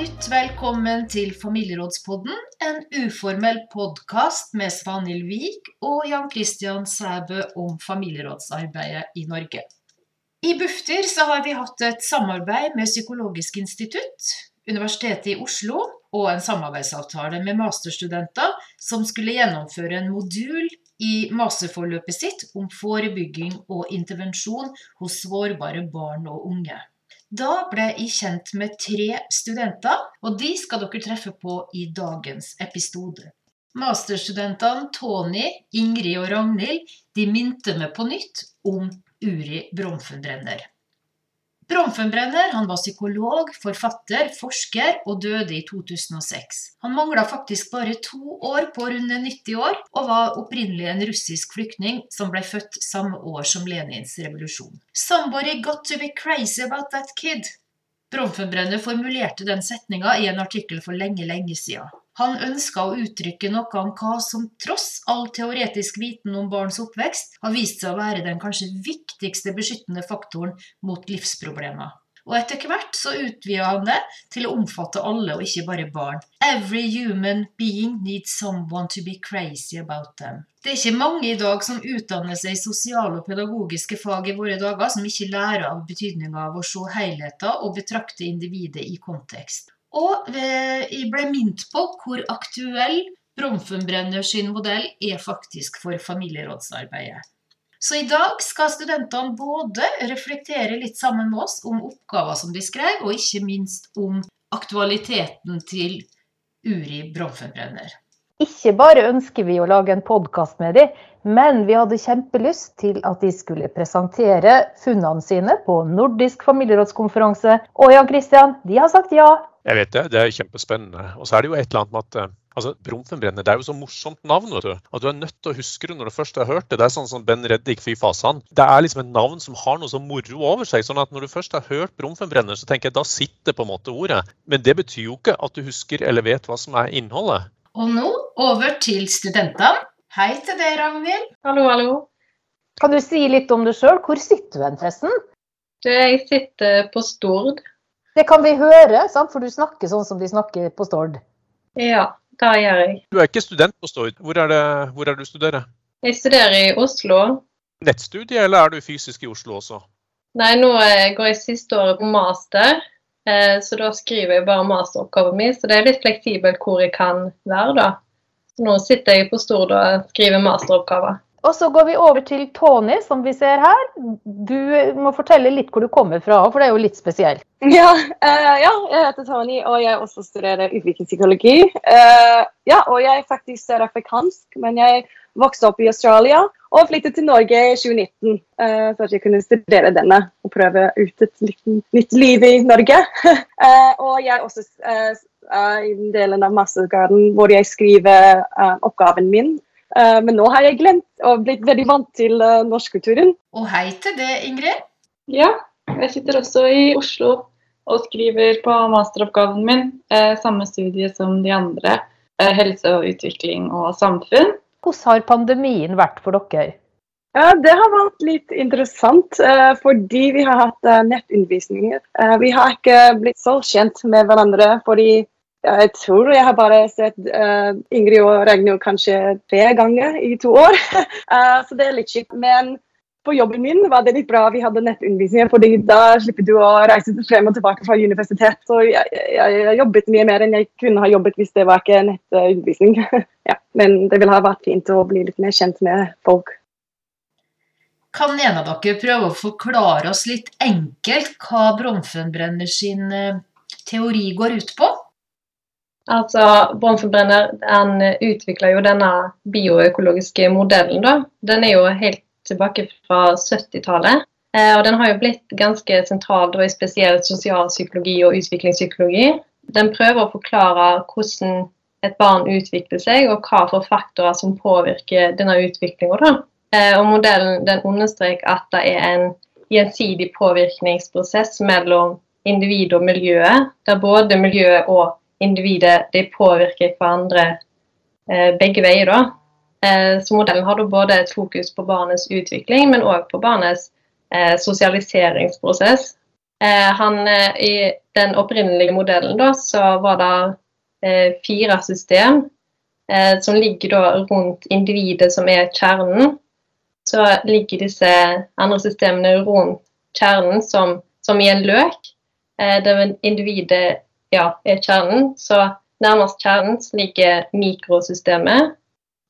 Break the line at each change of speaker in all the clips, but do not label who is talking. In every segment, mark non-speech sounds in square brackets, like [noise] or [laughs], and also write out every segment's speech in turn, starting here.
nytt velkommen til Familierådspodden, en uformell podkast med Svanhild Wiik og Jan Christian Sæbø om familierådsarbeidet i Norge. I Bufdir har vi hatt et samarbeid med Psykologisk institutt, Universitetet i Oslo og en samarbeidsavtale med masterstudenter som skulle gjennomføre en modul i masterforløpet sitt om forebygging og intervensjon hos sårbare barn og unge. Da ble jeg kjent med tre studenter, og de skal dere treffe på i dagens episode. Masterstudentene Tony, Ingrid og Ragnhild de minte meg på nytt om Uri Bromfenbrenner. Bronfenbrenner han var psykolog, forfatter, forsker og døde i 2006. Han mangla faktisk bare to år på runde 90 år, og var opprinnelig en russisk flyktning som ble født samme år som Lenins revolusjon. Somebody got to be crazy about that kid. Bromfenbrenner formulerte den setninga i en artikkel for lenge, lenge siden. Han ønska å uttrykke noe om hva som tross all teoretisk viten om barns oppvekst har vist seg å være den kanskje viktigste beskyttende faktoren mot livsproblemer. Og etter hvert så utvida han det til å omfatte alle, og ikke bare barn. Every human being needs someone to be crazy about them. Det er ikke mange i dag som utdanner seg i sosiale og pedagogiske fag i våre dager, som ikke lærer av betydninga av å se helheter og betrakte individet i kontekst. Og jeg ble minnet på hvor aktuell Bromfenbrenner sin modell er faktisk for familierådsarbeidet. Så i dag skal studentene både reflektere litt sammen med oss om oppgaver som de skrev, og ikke minst om aktualiteten til Uri Bromfenbrenner.
Ikke bare ønsker vi å lage en podkast med dem, men vi hadde kjempelyst til at de skulle presentere funnene sine på nordisk familierådskonferanse. Og ja, Christian, de har sagt ja.
Jeg vet det, det er kjempespennende. Og så er det jo et eller annet med at eh, altså, Bromfenbrenner det er jo så morsomt navn. vet du. At du er nødt til å huske det når du først har hørt det. Det er sånn som Ben Reddik, fy fasan. Det er liksom et navn som har noe så moro over seg. sånn at når du først har hørt Bromfenbrenner, så tenker jeg da sitter på en måte ordet. Men det betyr jo ikke at du husker eller vet hva som er innholdet.
Og nå over til studentene. Hei til deg, Ragnhild.
Hallo, hallo.
Kan du si litt om deg sjøl? Hvor sitter du hen, forresten?
Jeg sitter på Stord.
Det kan vi høre, sant? for du snakker sånn som de snakker på Stord.
Ja, det gjør jeg.
Du er ikke student på Stord. Hvor er det, hvor er du studerer?
Jeg studerer i Oslo.
Nettstudie, eller er du fysisk i Oslo også?
Nei, nå går jeg siste året på master, eh, så da skriver jeg bare masteroppgaven min. Så det er litt fleksibelt hvor jeg kan være, da. Så nå sitter jeg på Stord og skriver masteroppgaver.
Og så går vi over til Tony, som vi ser her. Du må fortelle litt hvor du kommer fra, for det er jo litt spesielt.
Ja, uh, ja jeg heter Tony, og jeg også studerer utviklingspsykologi. Uh, ja, og jeg er faktisk sørafrikansk, men jeg vokste opp i Australia og flyttet til Norge i 2019 uh, for at jeg kunne studere denne og prøve ut et litt, nytt liv i Norge. [laughs] og jeg også i den delen av Massegarden, hvor jeg skriver oppgaven min Eh, men nå har jeg glemt og blitt veldig vant til uh, norskkulturen.
Og hei til det, Ingrid.
Ja, jeg sitter også i Oslo og skriver på masteroppgaven min. Eh, samme studie som de andre. Eh, helse og utvikling og samfunn.
Hvordan har pandemien vært for dere?
Ja, Det har vært litt interessant, eh, fordi vi har hatt eh, nettundervisninger. vi har ikke blitt så kjent med hverandre fordi jeg tror jeg har bare sett uh, Ingrid og Ragnhild kanskje tre ganger i to år. uh, [laughs] så det er litt kjipt. Men på jobben min var det litt bra vi hadde nettundervisning, fordi da slipper du å reise frem og tilbake fra universitet. Så jeg, jeg jobbet mye mer enn jeg kunne ha jobbet hvis det var ikke nettundervisning. [laughs] ja, men det ville ha vært fint å bli litt mer kjent med folk.
Kan en av dere prøve å forklare oss litt enkelt hva Bronfenbrenner sin eh, teori går ut på?
Altså, Brannforbrenner den utvikla jo denne bioøkologiske modellen. da. Den er jo helt tilbake fra 70-tallet. Eh, og den har jo blitt ganske sentral i spesielt sosialpsykologi og utviklingspsykologi. Den prøver å forklare hvordan et barn utvikler seg, og hva for faktorer som påvirker denne utviklinga. Eh, og modellen den understreker at det er en gjensidig påvirkningsprosess mellom individ og miljøet, der både miljøet og individet de påvirker hverandre eh, begge veier. da. Eh, så modellen har da både et fokus på barnets utvikling, men òg på barnets eh, sosialiseringsprosess. Han, I den opprinnelige modellen da, så var det fire system som ligger da rundt individet som er kjernen. Så ligger disse andre systemene rundt kjernen som, som i en løk. Der individet ja, er kjernen. Så nærmest kjernen ligger mikrosystemet.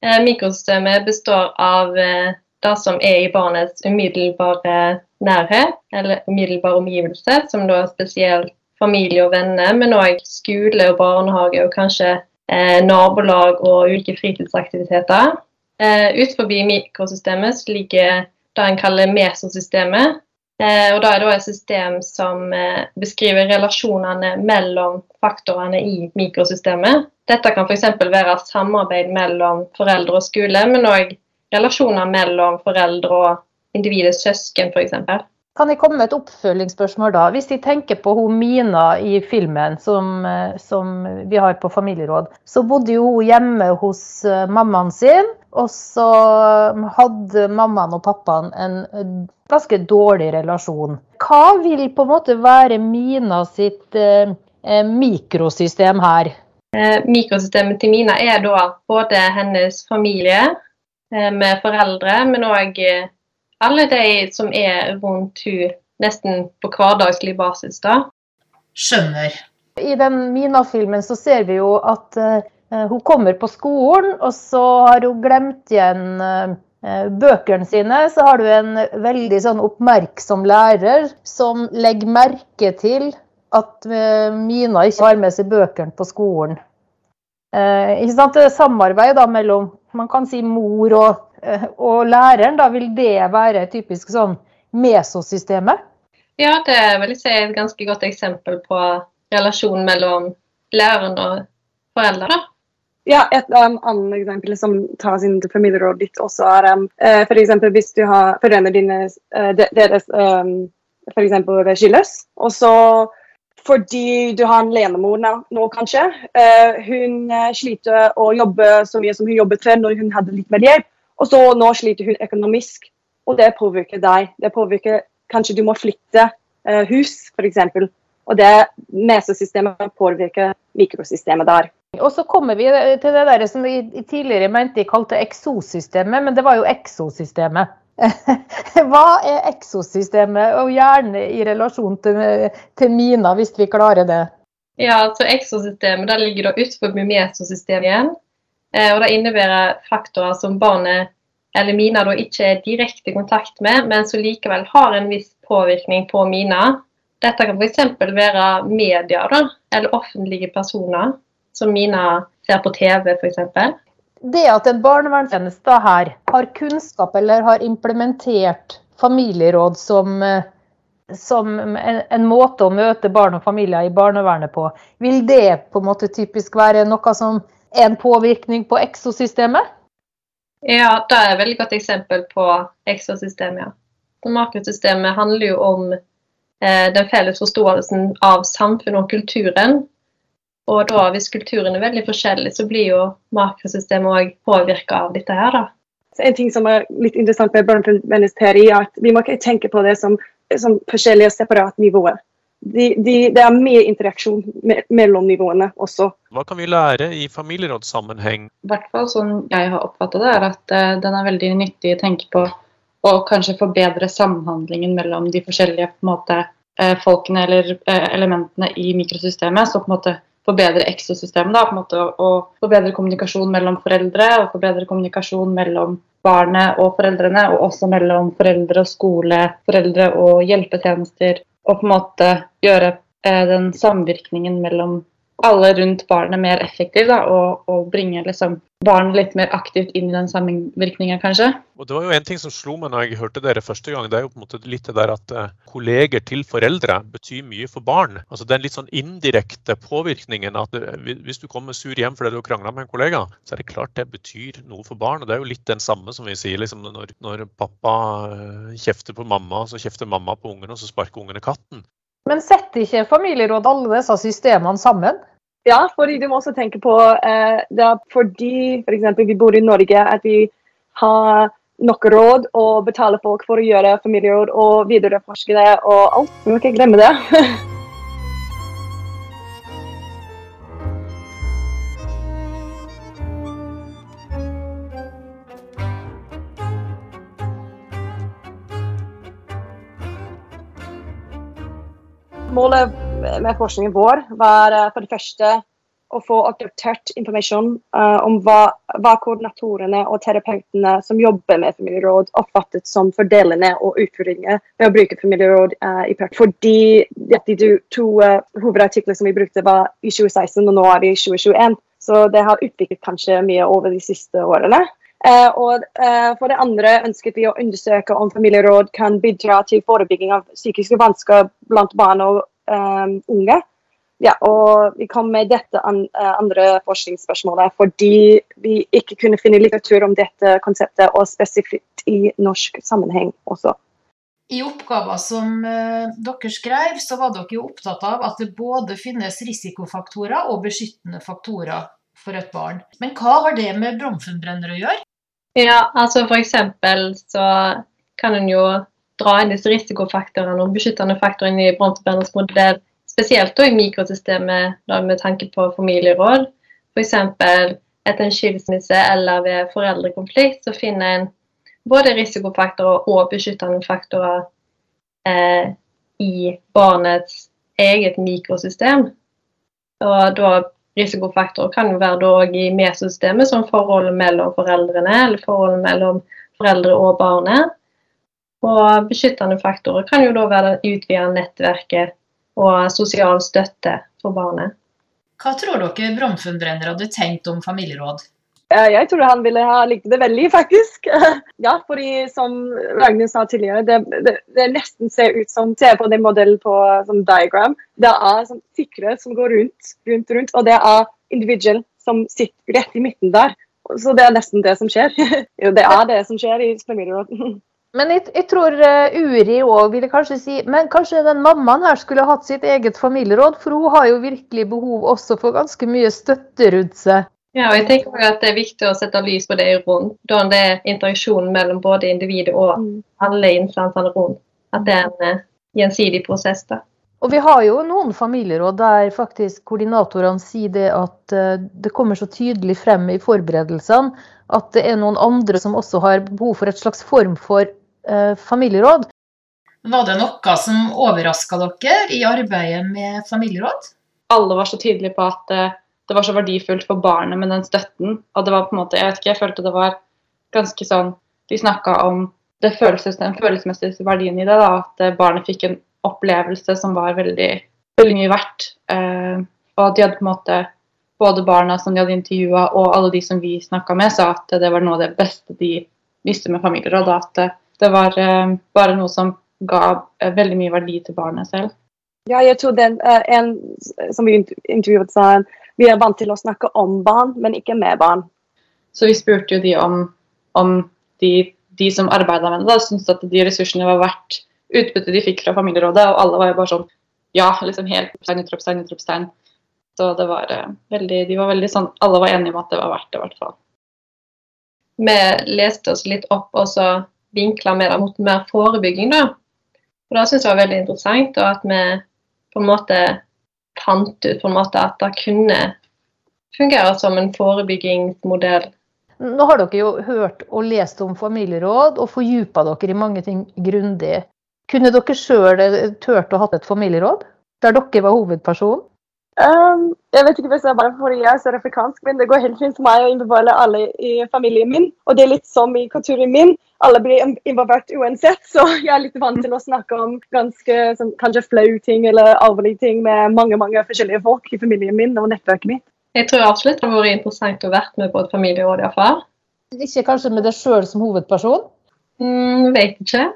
Eh, mikrosystemet består av det som er i barnets umiddelbare nærhet, eller umiddelbar omgivelse, som da er spesielt familie og venner, men òg skole og barnehage og kanskje eh, nabolag og ulike fritidsaktiviteter. Eh, Utenfor mikrosystemet ligger det en kaller mesosystemet. Eh, og da er det et system som eh, beskriver relasjonene mellom faktorene i mikrosystemet. Dette kan f.eks. være samarbeid mellom foreldre og skole, men òg relasjoner mellom foreldre og individets søsken, f.eks.
Kan jeg komme med et oppfølgingsspørsmål da? Hvis de tenker på hun Mina i filmen som, eh, som, vi har på familieråd, så bodde jo hun hjemme hos eh, mammaen sin. Og så hadde mammaen og pappaen en ganske dårlig relasjon. Hva vil på en måte være Mina sitt eh, eh mikrosystem her?
Eh, mikrosystemet til Mina er da både hennes familie eh, med foreldre, men òg alle de som er rundt hun nesten på hverdagslig basis. da.
Skjønner.
I den Mina-filmen så ser vi jo at uh, hun kommer på skolen, og så har hun glemt igjen uh, bøkene sine. Så har du en veldig sånn oppmerksom lærer som legger merke til at uh, Mina ikke har med seg bøkene på skolen. ikke sant? Det er samarbeid da mellom man kan si mor og Eh, og læreren, da vil det være typisk sånn mesosystemet?
Ja, det vil jeg si er et ganske godt eksempel på relasjonen mellom læreren og foreldre. da.
Ja, Et um, annet eksempel som tas inn til familierådet ditt også er um, uh, f.eks. hvis du har foreldrene dine uh, deres um, f.eks. skilles, og så fordi du har en lenemor nå, nå kanskje. Uh, hun sliter å jobbe så mye som hun jobbet før når hun hadde litt mer hjelp. Og så nå sliter hun økonomisk, og det påvirker deg. Det påvirker Kanskje du må flytte eh, hus, f.eks. Og det mesosystemet påvirker mikrosystemet der.
Og så kommer vi til det der som vi tidligere mente de kalte eksosystemet, men det var jo eksosystemet. [laughs] Hva er eksosystemet, og gjerne i relasjon til, til Mina, hvis vi klarer det?
Ja, så Eksosystemet der ligger da utenfor mesosystemet igjen. Eh, og det innebærer faktorer som barnet eller Mina da ikke er direkte i kontakt med, men som likevel har en viss påvirkning på Mina. Dette kan f.eks. være media da, eller offentlige personer, som Mina ser på TV f.eks.
Det at en barnevernstjeneste her har kunnskap eller har implementert familieråd som, eh, som en, en, måte å møte barn og familier i barnevernet på, vil det på en måte typisk være noe som en påvirkning på eksosystemet?
Ja, det er et veldig godt eksempel på eksosystemet. ja. Makrosystemet handler jo om eh, den felles forståelsen av samfunnet og kulturen. Og da, hvis kulturen er veldig forskjellig, så blir jo makrosystemet òg påvirka av dette her. da.
En ting som er litt interessant med barnevernets teori, er at vi må ikke tenke på det som, som forskjellige separate nivåer de, de, det er mye interaksjon me mellom nivåene også.
Hva kan vi lære i familierådssammenheng?
I hvert fall sånn jeg har oppfattet det, er at uh, den er veldig nyttig å tenke på og kanskje forbedre samhandlingen mellom de forskjellige måte, uh, folkene eller uh, elementene i mikrosystemet. Så på en måte forbedre eksosystemet. Da, på en måte, og forbedre kommunikasjon mellom foreldre og forbedre kommunikasjon mellom barnet og foreldrene, og også mellom foreldre og skole, foreldre og hjelpetjenester og på en måte gjøre eh, den samvirkningen mellom alle rundt barnet mer effektiv, da, og, og, bringe liksom, barnet litt mer aktivt inn i den sammenvirkninga, kanskje.
Og Det var jo en ting som slo meg når jeg hørte dere første gang. Det er jo på en måte litt det der at uh, kolleger til foreldre betyr mye for barn. Altså Den litt sånn indirekte påvirkningen at uh, hvis du kommer sur hjem fordi du har krangla med en kollega, så er det klart det betyr noe for barn. og Det er jo litt den samme som vi sier liksom, når, når pappa uh, kjefter på mamma, så kjefter mamma på ungene, og så sparker ungene katten.
Men setter ikke familieråd alle disse systemene sammen?
Ja, fordi du må også tenke på eh, det er fordi f.eks. vi bor i Norge, at vi har nok råd og betale folk for å gjøre familieråd og videreforske det og alt. Vi må ikke glemme det. [laughs] med forskningen vår var eh, for det første å få oppdatert informasjon uh, om hva, hva, koordinatorene og terapeutene som jobber med familieråd, oppfattet som fordelene og utfordringer ved å bruke familieråd uh, i praksis. Fordi de to uh, hovedartiklene som vi brukte, var i 2016, og nå er vi i 2021. Så det har utviklet kanskje mye over de siste årene. Uh, og uh, For det andre ønsket vi å undersøke om familieråd kan bidra til forebygging av psykiske vansker blant barn og unge. Ja, og Vi kom med dette an, uh, andre forskningsspørsmålet fordi vi ikke kunne finne litteratur om dette konseptet, og spesifikt i norsk sammenheng også.
I oppgaver som uh, dere skrev, så var dere jo opptatt av at det både finnes risikofaktorer og beskyttende faktorer for et barn. Men hva har det med bromfenbrenner å gjøre?
Ja, altså for eksempel så kan en jo dra inn disse risikofaktorene og beskyttende faktorene i bromfenbrenners modell Spesielt i mikrosystemet med tanke på familieråd. F.eks. etter en skilsmisse eller ved foreldrekonflikt så finner en både risikofaktorer og beskyttende faktorer eh, i barnets eget mikrosystem. Og da Risikofaktorer kan jo være i mesosystemet, som forholdet mellom foreldrene eller forholdet mellom foreldre og barnet. Og beskyttende faktorer kan jo da være det utvidede nettverket og sosial støtte for barnet.
Hva tror dere Bromfundbrenner hadde tenkt om familieråd?
Jeg tror han ville ha likt det veldig, faktisk. [laughs] Ja, fordi som Ragnhild sa tidligere, det, det, det, nesten ser ut som Se på den modellen på som diagram. Det er sånn, sikkerhet som går rundt, rundt, rundt, og det er individual som sitter rett i midten der. Så det er nesten det som skjer. [laughs] Jo, det er det som skjer i familieråd. [laughs]
Men jeg, jeg tror uh, Uri òg ville kanskje si men kanskje den mammaen her skulle hatt sitt eget familieråd, for hun har jo virkelig behov også for ganske mye støtte rundt seg.
Ja, og jeg tenker også at Det er viktig å sette lys på det i rundt, da det er interaksjonen mellom både individet og mm. alle instansene rundt. At det er en uh, gjensidig prosess. da.
Og Vi har jo noen familieråd der faktisk koordinatorene sier det at uh, det kommer så tydelig frem i forberedelsene at det er noen andre som også har behov for et slags form for Eh, familieråd.
Var det noe som overraska dere i arbeidet med familieråd?
Alle var så tydelige på at eh, det var så verdifullt for barnet med den støtten. Og det var på en måte, jeg vet ikke, jeg følte det var ganske sånn De snakka om det følelses, den følelsesmessige verdien i det. da, At eh, barnet fikk en opplevelse som var veldig, veldig mye verdt. Eh, og de hadde på en måte både barna som de hadde intervjua og alle de som vi snakka med, sa at det var noe av det beste de visste med familieråd. At det var eh, bare noe som ga eh, veldig mye verdi til barnet selv.
Ja, jeg tror den, uh, en som vi intervjuet sa vi er vant til å snakke om barn, men ikke med barn.
Så vi spurte jo de om, om de, de, som arbeida med det, da, syntes at de ressursene var verdt utbyttet de fikk fra familierådet, og alle var jo bare sånn ja, liksom helt utropstegn, utropstegn, utropstegn. Så det var uh, veldig, de var veldig sånn, alle var enige om at det var verdt det, i hvert fall.
Vi leste oss litt opp, og så vinkler med det mot mer forebygging. da. Og Det syns jeg var veldig interessant, og at vi på en måte fant ut på en måte at det kunne fungere som en forebyggingsmodell.
Nå har dere jo hørt og lest om familieråd og fordypa dere i mange ting grundig. Kunne dere sjøl turt å ha et familieråd der dere var hovedperson?
Um, jeg vet ikke hvis det er bare fordi jeg er sørafrikansk, men det går helt fint for meg å involvere alle i familien min. Og det er litt som i kulturen min. Alle blir involvert uansett, så [laughs] jeg er litt vant til å snakke om ganske sånn, kanskje flaue ting eller alvorlige ting med mange mange forskjellige folk i familien min og nettverket mitt.
Jeg tror absolutt det har vært interessant å være med på et familieråd iallfall.
Ikke kanskje med deg sjøl som hovedperson?
Mm, vet ikke.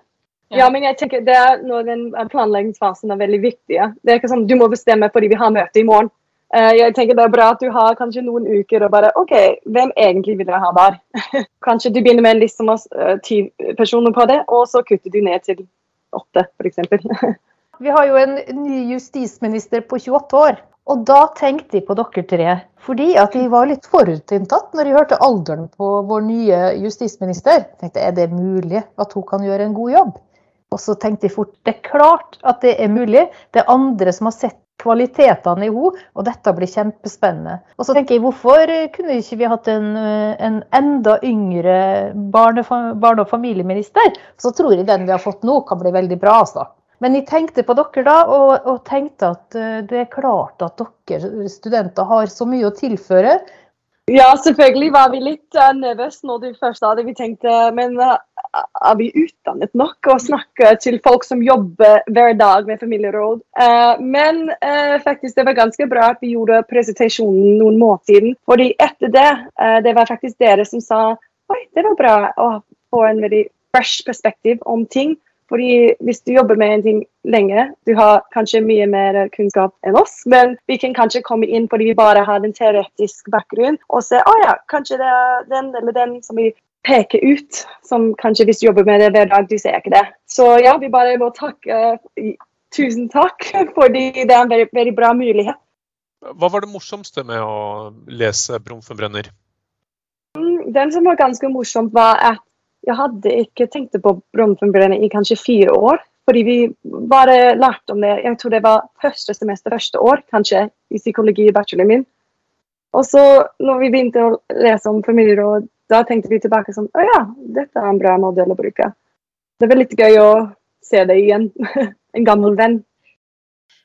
Ja, men jeg tenker det er når den planleggingsfasen er veldig viktig. Det er ikke sånn du må bestemme fordi vi har møte i morgen. Uh, jeg tenker Det er bra at du har kanskje noen uker og bare OK, hvem egentlig vil jeg ha der? [laughs] kanskje du begynner med en liste med uh, ti personer på det, og så kutter du ned til åtte, f.eks. [laughs]
Vi har jo en ny justisminister på 28 år. Og da tenkte de på dere tre, fordi at de var litt forutinntatt når de hørte alderen på vår nye justisminister. Tenkte, Er det mulig at hun kan gjøre en god jobb? Og så tenkte jeg fort det er klart at det er mulig. Det er andre som har sett kvalitetene i henne, og dette blir kjempespennende. Og så tenker jeg, hvorfor kunne ikke vi hatt en, en enda yngre barne, og familieminister? Så tror jeg den vi har fått nå, kan bli veldig bra. altså. Men jeg tenkte på dere da, og, og tenkte at eh, det er klart at dere studenter har så mye å tilføre.
Ja, selvfølgelig var vi litt nervøse når du først sa det. Vi tenkte men uh, er vi utdannet nok å snakke til folk som jobber hver dag med familieråd? Uh, men uh, faktisk det var ganske bra at vi gjorde presentasjonen noen måneder siden. fordi etter det, uh, det var faktisk dere som sa oi, det var bra å få en veldig fresh perspektiv om ting. Fordi hvis du jobber med en ting lenge, du har kanskje mye mer kunnskap enn oss, men vi kan kanskje komme inn fordi vi bare har en teoretisk bakgrunn og se å oh ja, kanskje det er den eller den som vi peker ut, som kanskje hvis du jobber med det hver dag, du ser ikke det. Så ja, vi bare må takke Tusen takk, [laughs] fordi det er en veldig, veldig bra mulighet.
Hva var det morsomste med å lese Brumfenbrenner?
Mm, Den som var ganske morsomt, var at jeg hadde ikke tenkt på Brumfenbrenner i kanskje fire år. Fordi vi bare lærte om det jeg tror det var første semester første år, kanskje, i psykologi i bacheloren min. Og så når vi begynte å lese om familieråd, da tenkte vi tilbake sånn Å ja, dette er en bra modell å bruke. Det var litt gøy å se deg igjen. [laughs] en gammel venn.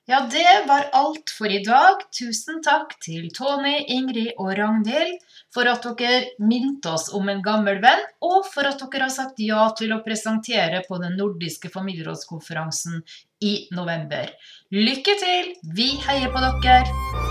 Ja, det var alt for i dag. Tusen takk til Tony, Ingrid og Ragnhild for at dere minte oss om en gammel venn, og for at dere har sagt ja til å presentere på den nordiske familierådskonferansen i november. Lykke til! Vi heier på dere!